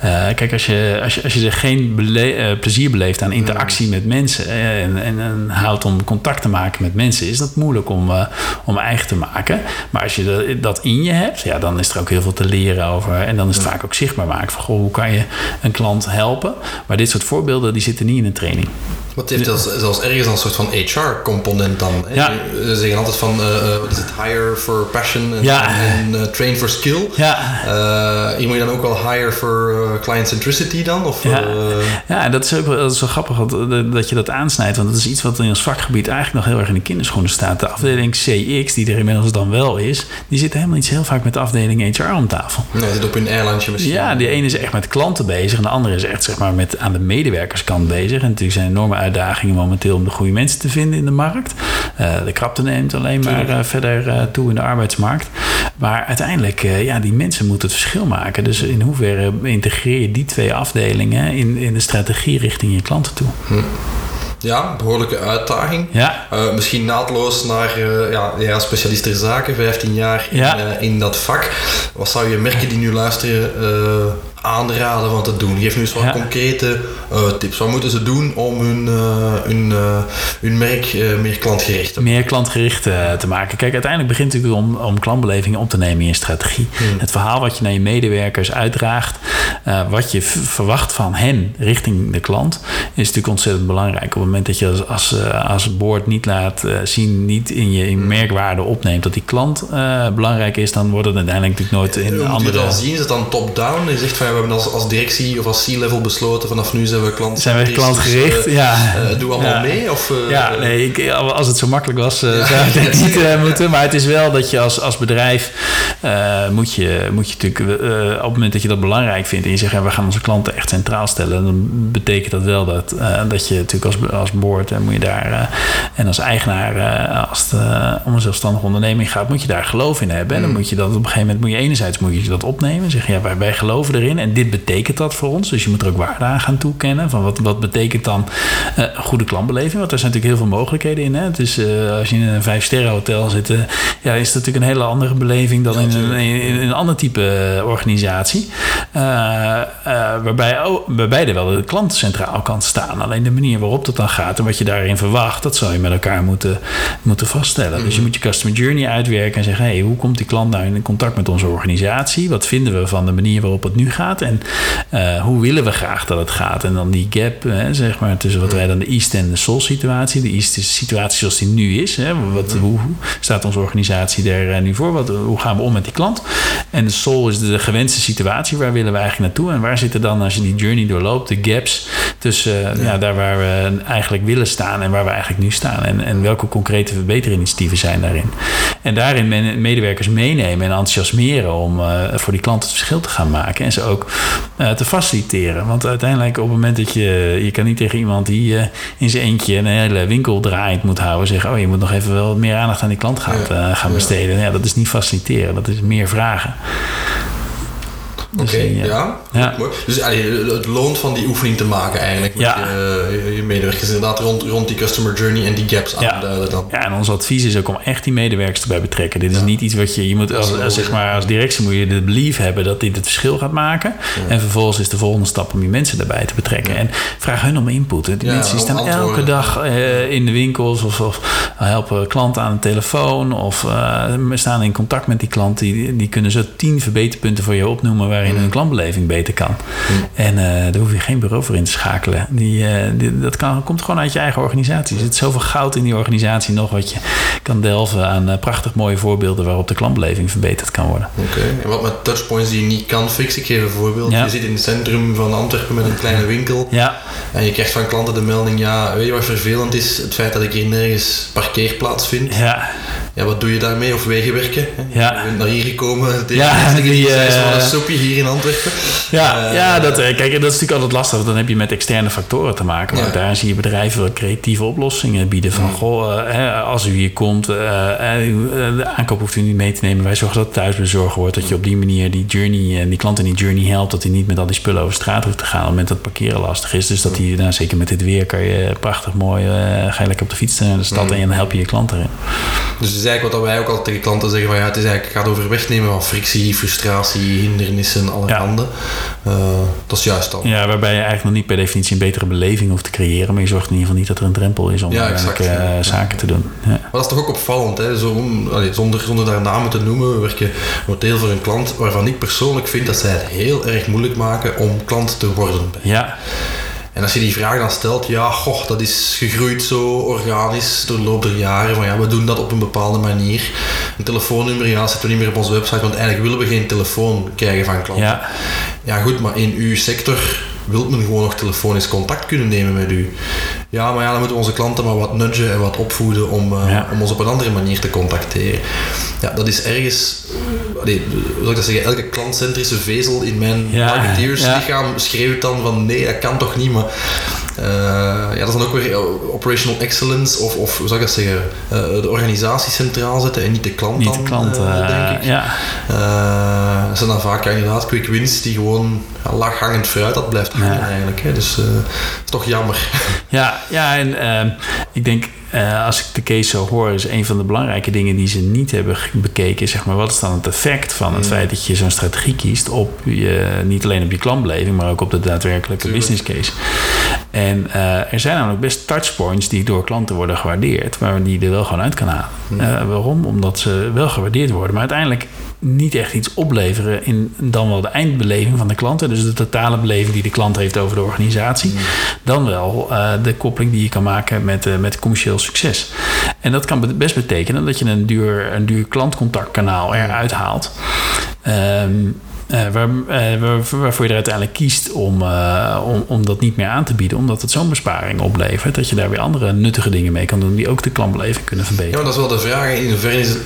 Uh, kijk, als je, als je, als je er geen bele uh, plezier beleeft aan interactie met mensen en, en, en, houdt om contact te maken met mensen, is dat moeilijk om, uh, om eigen te maken. Maar als je dat, dat in je hebt, ja, dan is er ook heel veel te leren over. En dan is het vaak ook zichtbaar maken van goh, hoe kan je een klant helpen. Maar dit soort voorbeelden die zitten niet in een training. Wat heeft dat zelfs ergens een soort van HR-component dan? Hè? Ja. Ze zeggen altijd van, uh, wat is het, hire for passion en, ja. en uh, train for skill. Ja. Hier moet je dan ook wel hire for client centricity dan? Of, ja. ja, en dat is ook wel, dat is wel grappig dat, dat je dat aansnijdt. Want dat is iets wat in ons vakgebied eigenlijk nog heel erg in de kinderschoenen staat. De afdeling CX, die er inmiddels dan wel is, die zit helemaal niet heel vaak met de afdeling HR om tafel. Nee, zit op een eilandje misschien. Ja, die ene is echt met klanten bezig en de andere is echt zeg maar, met aan de medewerkerskant bezig. En natuurlijk zijn enorme uitdagingen momenteel om de goede mensen te vinden in de markt. Uh, de krapte neemt alleen maar uh, verder uh, toe in de arbeidsmarkt. Maar uiteindelijk, ja, die mensen moeten het verschil maken. Dus in hoeverre integreer je die twee afdelingen in, in de strategie richting je klanten toe? Hm. Ja, behoorlijke uitdaging. Ja. Uh, misschien naadloos naar uh, ja, ja, specialist ter zaken, 15 jaar in, uh, in dat vak. Wat zou je merken die nu luisteren aanraden van te doen? Geef nu eens wat Ja. concrete tips. Wat moeten ze doen om hun, hun, hun merk meer klantgericht te Meer klantgericht eh, te maken. Kijk, uiteindelijk begint het om, om klantbeleving op te nemen in je strategie. Hmm. Het verhaal wat je naar je medewerkers uitdraagt, eh, wat je verwacht van hen richting de klant, is natuurlijk ontzettend belangrijk. Op het moment dat je als, als, eh, als board niet laat eh, zien, niet in je in merkwaarde opneemt dat die klant eh, belangrijk is, dan wordt het uiteindelijk natuurlijk nooit in Hoe moet je andere. dan zien? Is het dan top-down? Je zegt van ja, we hebben als, als directie of als C-level besloten vanaf nu zijn we klant. Zijn we klantgericht, dus, ja. Uh, doe allemaal ja. mee? Of, uh, ja, nee, ik, als het zo makkelijk was, uh, zou ik het *laughs* niet moeten. Maar het is wel dat je als, als bedrijf moet, je, moet je natuurlijk op het moment dat je dat belangrijk vindt en je zegt ja, we gaan onze klanten echt centraal stellen, dan betekent dat wel dat, dat je natuurlijk als, als board en moet je daar en als eigenaar, als het om een zelfstandige onderneming gaat, moet je daar geloof in hebben. En dan moet je dat op een gegeven moment moet je enerzijds moet je dat opnemen. Zeg ja, wij, wij geloven erin en dit betekent dat voor ons. Dus je moet er ook waarde aan gaan toekennen. Van wat, wat betekent dan uh, goede klantbeleving? Want er zijn natuurlijk heel veel mogelijkheden in. Hè? Dus uh, als je in een vijf sterren hotel zit, uh, ja, is het natuurlijk een hele andere beleving dan in, een, in, een ander type organisatie. waarbij, oh, waarbij er wel de klant centraal kan staan. Alleen de manier waarop dat dan gaat en wat je daarin verwacht, dat zou je met elkaar moeten, moeten vaststellen. Dus je moet je customer journey uitwerken en zeggen: hey, hoe komt die klant nou in contact met onze organisatie? Wat vinden we van de manier waarop het nu gaat? En uh, hoe willen we graag dat het gaat? En dan die gap, hè, zeg maar, tussen wat wij dan de East en de Soul situatie. De East is de situatie zoals die nu is. Hè. Wat, hoe staat onze organisatie daar uh, nu voor? Wat, hoe gaan we om met die klant? En de Soul is de, gewenste situatie. Waar willen we eigenlijk naartoe? En waar zitten dan, als je die journey doorloopt, de gaps tussen uh, ja. ja. daar waar we eigenlijk willen staan en waar we eigenlijk nu staan? En, en welke concrete verbeterinitiatieven zijn daarin? En daarin medewerkers meenemen en enthousiasmeren om voor die klant het verschil te gaan maken. En ze ook uh, te faciliteren. Want uiteindelijk op het moment dat je... Je kan niet tegen iemand die uh, in zijn eentje een hele winkel draaiend moet houden... zeggen, oh je moet nog even wel meer aandacht aan die klant gaan, ja. uh, gaan besteden. Ja, dat is niet faciliteren, dat is meer vragen. Oké, okay, ja. ja. ja. Mooi. Dus allee, het loont van die oefening te maken eigenlijk. Met je, je medewerkers inderdaad rond, rond die customer journey en die gaps ja. aanduiden dan. Ja, en ons advies is ook om echt die medewerkers erbij betrekken. Dit is niet iets wat je... Je moet als, als, zeg maar, als directie moet je de belief hebben dat dit het verschil gaat maken. En vervolgens is de volgende stap om die mensen daarbij te betrekken. En vraag hun om input. Die mensen die staan elke dag uh, in de winkels of, of helpen klanten aan de telefoon of uh, staan in contact met die klant. Die, die kunnen zo tien verbeterpunten voor je opnoemen waarin hun klantbeleving beter kan. En uh, daar hoef je geen bureau voor in te schakelen. Die, uh, die, dat kan, komt gewoon uit je eigen organisatie. Er zit zoveel goud in die organisatie nog wat je kan delven aan uh, prachtig mooie voorbeelden waarop de klantbeleving verbeterd kan worden. Oké, okay. en wat met touchpoints die je niet kan fixen? Ik geef een voorbeeld. Ja. Je zit in het centrum van Antwerpen met een kleine winkel. Ja. En je krijgt van klanten de melding, ja, weet je wat vervelend is? Het feit dat ik hier nergens parkeerplaats vind. Ja. Ja, wat doe je daarmee? Of wegenwerken? Ja. Je bent naar hier gekomen. Ja, die, die uh, van een soepje hier in Antwerpen. Ja, uh, ja dat, kijk, dat is natuurlijk altijd lastig. Dan heb je met externe factoren te maken. Maar ja. daar zie je bedrijven wat creatieve oplossingen bieden. Van, goh, uh, als u hier komt, de aankoop hoeft u niet mee te nemen. Wij zorgen dat het thuis bezorgen wordt. Dat je op die manier die journey, die klant in die journey helpt. Dat hij niet met al die spullen over straat hoeft te gaan. Op het moment dat parkeren lastig is. Dus dat hij, nou, zeker met dit weer, kan je prachtig mooi, ga je lekker op de fiets naar de stad. En dan help je je klant erin. Dus eigenlijk wat wij ook altijd tegen klanten zeggen: van ja, het is eigenlijk, gaat over wegnemen van frictie, frustratie, hindernissen, alle Ja. handen. Uh, dat is juist dan. Ja, waarbij je eigenlijk nog niet per definitie een betere beleving hoeft te creëren. Maar je zorgt in ieder geval niet dat er een drempel is om Ja, exact, eh, zaken te doen. Ja. Maar dat is toch ook opvallend, hè? Zo, allee, zonder, zonder daar namen te noemen. We werken momenteel voor een klant waarvan ik persoonlijk vind dat zij het heel erg moeilijk maken om klant te worden. ja, En als je die vraag dan stelt, ja, goh, dat is gegroeid zo organisch door de loop der jaren. Van ja, we doen dat op een bepaalde manier. Een telefoonnummer, ja, zetten we niet meer op onze website, want eigenlijk willen we geen telefoon krijgen van klanten. ja, Ja, goed, maar in uw sector wil men gewoon nog telefonisch contact kunnen nemen met u. Ja, maar ja, dan moeten we onze klanten maar wat nudgen en wat opvoeden om, uh, Ja. om ons op een andere manier te contacteren. Ja, dat is ergens, nee, hoe ik dat zeggen, elke klantcentrische vezel in mijn Ja, marketeerslichaam schreeuwt dan van nee, dat kan toch niet, maar uh, ja, dat is dan ook weer uh, operational excellence of, of hoe zou ik dat zeggen, uh, de organisatie centraal zetten en niet de klant niet dan, de klant. uh, eh, denk ik. ja. Dat zijn dan vaak ja, inderdaad quick wins die gewoon ja, laaghangend fruit dat blijft hangen Ja. eigenlijk. Hè. Dus dat is toch jammer. Ja, ja en ehm, ik denk, eh, als ik de case zo hoor, is een van de belangrijke dingen die ze niet hebben bekeken, zeg maar, wat is dan het effect van het Mm. feit dat je zo'n strategie kiest op je, niet alleen op je klantbeleving, maar ook op de daadwerkelijke Tuurlijk. business case. En eh, er zijn namelijk best touchpoints die door klanten worden gewaardeerd, maar die er wel gewoon uit kan halen. Eh, waarom? Omdat ze wel gewaardeerd worden, maar uiteindelijk niet echt iets opleveren in dan wel de eindbeleving van de klanten. Dus de totale beleving die de klant heeft over de organisatie. Dan wel eh, de koppeling die je kan maken met, met commercieel succes. En dat kan be- best betekenen dat je een duur, een duur klantcontactkanaal eruit haalt. Waar, waar, waarvoor je er uiteindelijk kiest om, om, om dat niet meer aan te bieden. Omdat het zo'n besparing oplevert. Dat je daar weer andere nuttige dingen mee kan doen die ook de klantbeleving kunnen verbeteren. Ja, dat is wel de vraag. In hoeverre is het,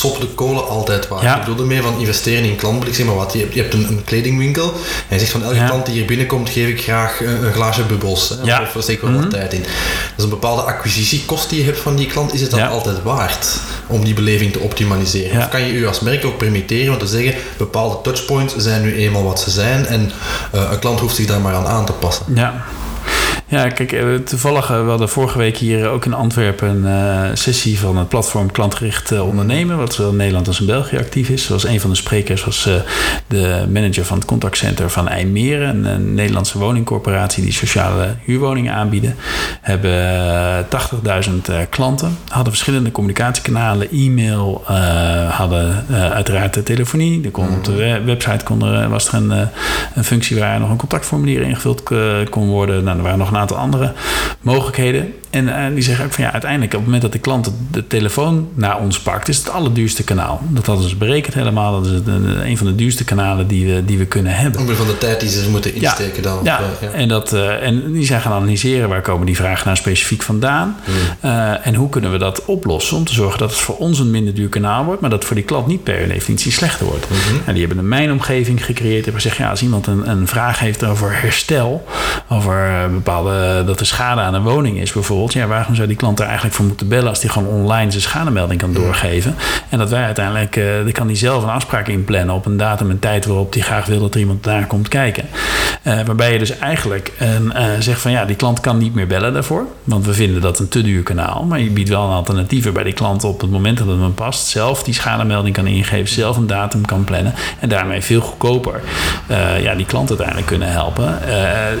het de kolen altijd waar? Ik bedoel ermee van investeren in klantbeleving. Zeg maar wat, je hebt, je hebt een, een, kledingwinkel en je zegt van elke klant die hier binnenkomt geef ik graag een, een glaasje bubbels. Hè, ja. Of steek wel wat mhm. tijd in. Dat is een bepaalde acquisitiekost die je hebt van die klant. Is het dan altijd waard om die beleving te optimaliseren? Of kan je u als merk ook permitteren om te zeggen bepaalde touchpoints zijn nu eenmaal wat ze zijn en uh, een klant hoeft zich daar maar aan aan te passen? Ja. Ja, kijk, eh, toevallig, eh, we hadden vorige week hier ook in Antwerpen een uh, sessie van het platform Klantgericht Ondernemen, wat zowel in Nederland als in België actief is. Zoals een van de sprekers was uh, de manager van het contactcenter van IJmeren, een, Nederlandse woningcorporatie die sociale huurwoningen aanbieden. Hebben 80.000 klanten, hadden verschillende communicatiekanalen, e-mail, hadden uiteraard de telefonie. Er kon, op de website kon er, was er een, een functie waar nog een contactformulier ingevuld kon worden. Nou, er waren nog een andere mogelijkheden. En uh, die zeggen ook van ja, uiteindelijk op het moment dat de klant de, telefoon naar ons pakt, is het het allerduurste kanaal. Dat hadden ze berekend helemaal. Dat is het, een van de duurste kanalen die we, die we kunnen hebben. Omwille van de tijd die ze moeten insteken dan. Ja, ja. En, dat, uh, en die zijn gaan analyseren waar komen die vragen nou specifiek vandaan. Hmm. Uh, en hoe kunnen we dat oplossen om te zorgen dat het voor ons een minder duur kanaal wordt, maar dat voor die klant niet per definitie slechter wordt. Mm En die hebben een mijnomgeving gecreëerd. Hebben gezegd, ja, als iemand een, een vraag heeft over herstel, over bepaalde, dat er schade aan een woning is bijvoorbeeld ja, waarom zou die klant er eigenlijk voor moeten bellen als die gewoon online zijn schademelding kan doorgeven? En dat wij uiteindelijk, uh, dan kan die zelf een afspraak inplannen op een datum en tijd waarop die graag wil dat er iemand daar komt kijken. Uh, waarbij je dus eigenlijk uh, zegt van ja, die klant kan niet meer bellen daarvoor, want we vinden dat een te duur kanaal. Maar je biedt wel een alternatief waarbij die klant op het moment dat het hem past zelf die schademelding kan ingeven, zelf een datum kan plannen en daarmee veel goedkoper ja, die klant uiteindelijk kunnen helpen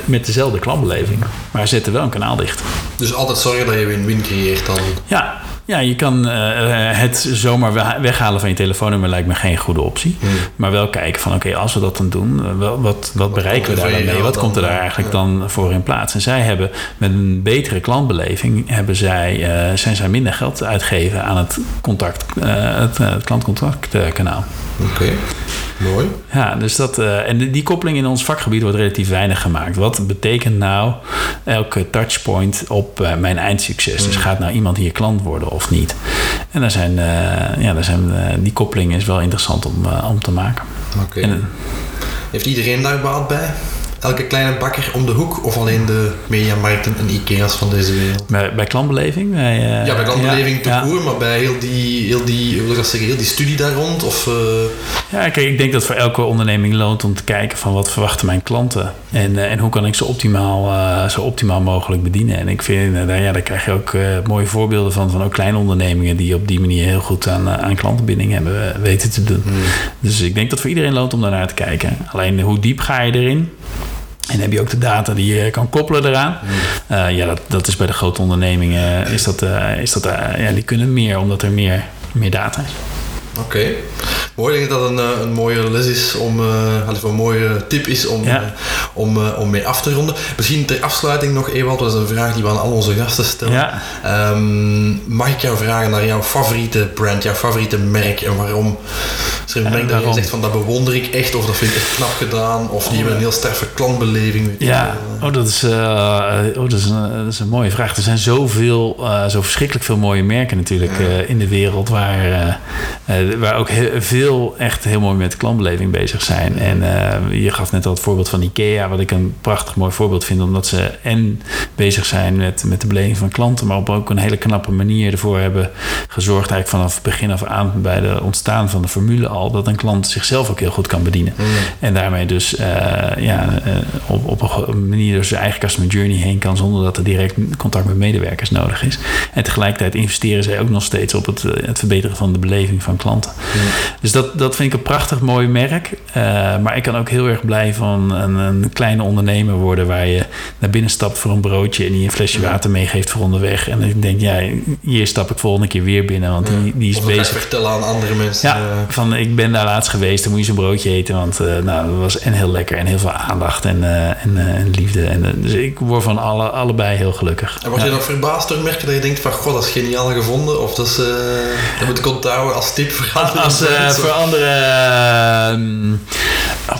met dezelfde klantbeleving. Maar zetten wel een kanaal dicht. Dus altijd zorgen dat je win-win creëert dan. Ja, ja, je kan uh, het zomaar weghalen van je telefoonnummer lijkt me geen goede optie. Hmm. Maar wel kijken van oké, als we dat dan doen, uh, wat, wat, wat, bereiken we daar dan mee? Wat komt er daar eigenlijk dan voor in plaats? En zij hebben met een betere klantbeleving hebben zij, uh, zijn zij minder geld uitgeven aan het contact, het, het klantcontactkanaal. Oké. Mooi. Ja, dus dat, uh, en die, koppeling in ons vakgebied wordt relatief weinig gemaakt. Wat betekent nou elke touchpoint op uh, mijn eindsucces? Dus hmm. gaat nou iemand hier klant worden of niet? En daar zijn, uh, ja, daar zijn, die koppeling is wel interessant om, om te maken. Oké. Heeft iedereen daar baat bij? Elke kleine bakker om de hoek of alleen de mediamarkten en Ikea's van deze wereld? Bij, bij klantbeleving? Bij, uh, ja, bij klantbeleving ja, te ja. maar bij heel die, heel die, wil ik zeggen, heel die studie daar rond? Of, uh... Ja, kijk, ik denk dat voor elke onderneming loont om te kijken van wat verwachten mijn klanten en, uh, en hoe kan ik ze optimaal, zo optimaal mogelijk bedienen. En ik vind, daar, ja, daar krijg je ook mooie voorbeelden van, van ook kleine ondernemingen die op die manier heel goed aan, aan klantenbinding hebben weten te doen. Hmm. Dus ik denk dat voor iedereen loont om daarnaar te kijken. Alleen hoe diep ga je erin? En heb je ook de data die je kan koppelen eraan. Uh, ja, dat, dat is bij de grote ondernemingen, is dat, uh, is dat, uh, ja, die kunnen meer omdat er meer, meer data is. Oké. Mooi, ik denk dat dat een, eh, een mooie les is om, uh, een mooie tip is om, ja. uh, om, uh, om mee af te ronden. Misschien ter afsluiting nog, Ewald, dat is een vraag die we aan al onze gasten stellen. Ja. Um, mag ik jou vragen naar jouw favoriete brand, jouw favoriete merk en waarom? Is er een merk dat je zegt van dat bewonder ik echt of dat vind ik echt knap gedaan of die hebben een heel sterke klantbeleving? Ja, oh, dat, is, oh, dat, is een, dat is een mooie vraag. Er zijn zoveel, zo verschrikkelijk veel mooie merken natuurlijk ja. in de wereld waar, waar ook heel, veel echt heel mooi met klantbeleving bezig zijn. En uh, je gaf net al het voorbeeld van IKEA, wat ik een prachtig mooi voorbeeld vind, omdat ze en bezig zijn met, met de beleving van klanten, maar op ook een hele knappe manier ervoor hebben gezorgd, eigenlijk vanaf begin af aan bij de ontstaan van de formule al, dat een klant zichzelf ook heel goed kan bedienen. Mm. En daarmee dus uh, ja, op, op een manier door zijn eigen customer journey heen kan, zonder dat er direct contact met medewerkers nodig is. En tegelijkertijd investeren zij ook nog steeds op het, het verbeteren van de beleving van klanten. Dus dat, dat vind ik een prachtig mooi merk. Uh, maar ik kan ook heel erg blij van een, een, kleine ondernemer worden waar je naar binnen stapt voor een broodje en die een flesje water meegeeft voor onderweg. En ik denk, ja, hier stap ik volgende keer weer binnen, want die, die is bezig. vertellen aan andere mensen. Ja, van ik ben daar laatst geweest, dan moet je zo'n broodje eten, want uh, nou, dat was en heel lekker en heel veel aandacht en, uh, en, en, liefde. En, dus ik word van alle, allebei heel gelukkig. En word je nog verbaasd door merken dat je denkt van, god, dat is geniaal gevonden? Of dat, is, dat moet ik onthouden als tip voor als, voor andere.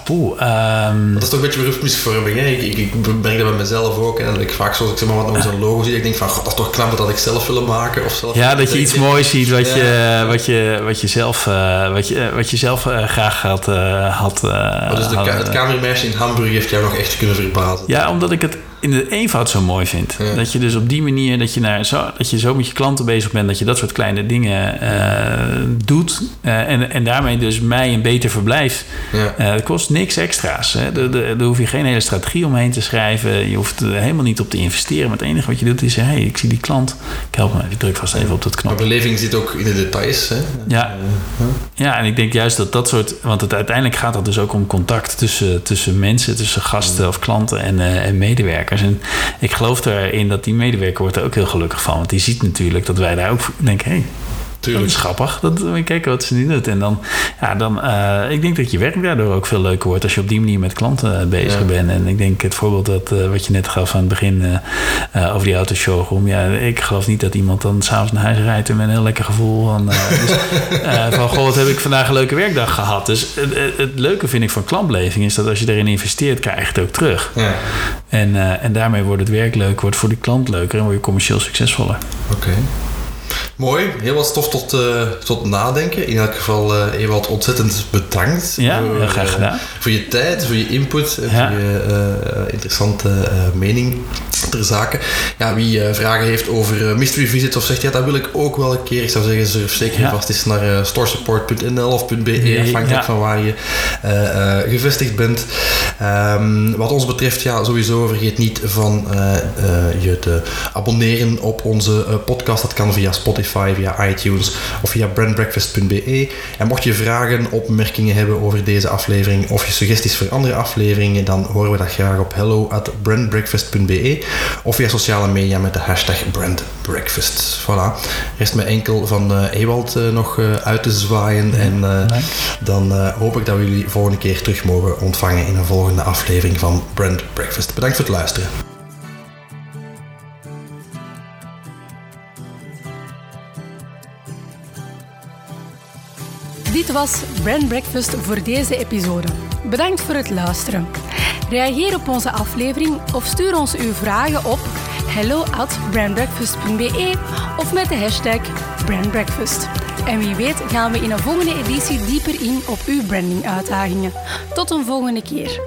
Poeh, ehm, Dat is toch een beetje beroepsmisvorming. Ik, ik, ik breng dat bij mezelf ook. En ik vaak zoals ik zeg maar wat nog zo'n logo zie, ik denk van, god, dat is toch knap dat ik zelf willen maken. Of zelf ja, dat je iets moois ziet wat, Ja. je, wat, je, wat je zelf, eh, wat je, wat je zelf eh, graag had. eh, had eh, dus de, het eh, kamermeisje in Hamburg heeft jou nog echt kunnen verbazen. Ja, omdat ik het in de eenvoud zo mooi vind. Ja. Dat je dus op die manier, dat je, naar zo, dat je zo met je klanten bezig bent, dat je dat soort kleine dingen eh, doet. eh, en, en daarmee dus mij een beter verblijf. Ja. Eh, kost niks extra's. Hè. Daar, daar, daar hoef je geen hele strategie omheen te schrijven. Je hoeft er helemaal niet op te investeren. Maar het enige wat je doet is, hey, ik zie die klant. Ik help hem even, ik druk vast even op dat Maar knop. beleving zit ook in de details. Hè? Ja. Ja, en ik denk juist dat dat soort... Want het, uiteindelijk gaat het dus ook om contact tussen, tussen mensen... tussen gasten of klanten en, en medewerkers. En ik geloof erin dat die medewerker wordt er ook heel gelukkig van. Want die ziet natuurlijk dat wij daar ook denken... Hey, dat Tuurlijk. is grappig. Dat, we kijken wat ze nu doet. En dan, ja, dan eh, ik denk dat je werk daardoor ook veel leuker wordt als je op die manier met klanten eh, bezig Ja. bent. En ik denk het voorbeeld dat, eh, wat je net gaf aan het begin over die autoshowroom. Ja, ik geloof niet dat iemand dan s'avonds naar huis rijdt en met een heel lekker gevoel van, dus, *laughs* van goh, wat heb ik vandaag een leuke werkdag gehad. Dus het, leuke vind ik van klantbeleving is dat als je erin investeert, krijg je het ook terug. Ja, En, en daarmee wordt het werk leuk, wordt voor die klant leuker en word je commercieel succesvoller. oké. Mooi, heel wat stof tot, eh, tot nadenken. In elk geval, eh Ewald, ontzettend bedankt. Ja, voor, heel graag eh, gedaan. voor je tijd, voor je input en Ja. voor je interessante mening ter zake. Ja, wie vragen heeft over mystery visits of zegt, ja, dat wil ik ook wel een keer. Ik zou zeggen, surf zeker Ja. vast eens naar storesupport.nl of .be, afhankelijk ja. van waar je gevestigd bent. Ehm, wat ons betreft, ja, sowieso vergeet niet van je te abonneren op onze podcast. Dat kan via Spotify, via iTunes of via brandbreakfast.be. En mocht je vragen, opmerkingen hebben over deze aflevering of je suggesties voor andere afleveringen, dan horen we dat graag op hello at brandbreakfast.be of via sociale media met de hashtag brandbreakfast. Voilà. Rest me enkel van eh Ewald eh, nog eh, uit te zwaaien en dan hoop ik dat we jullie volgende keer terug mogen ontvangen in een volgende aflevering van Brand Breakfast. Bedankt voor het luisteren. Was Brand Breakfast voor deze episode. Bedankt voor het luisteren. Reageer op onze aflevering of stuur ons uw vragen op hello at brandbreakfast.be of met de hashtag brandbreakfast. En wie weet gaan we in een volgende editie dieper in op uw branding uitdagingen. Tot een volgende keer.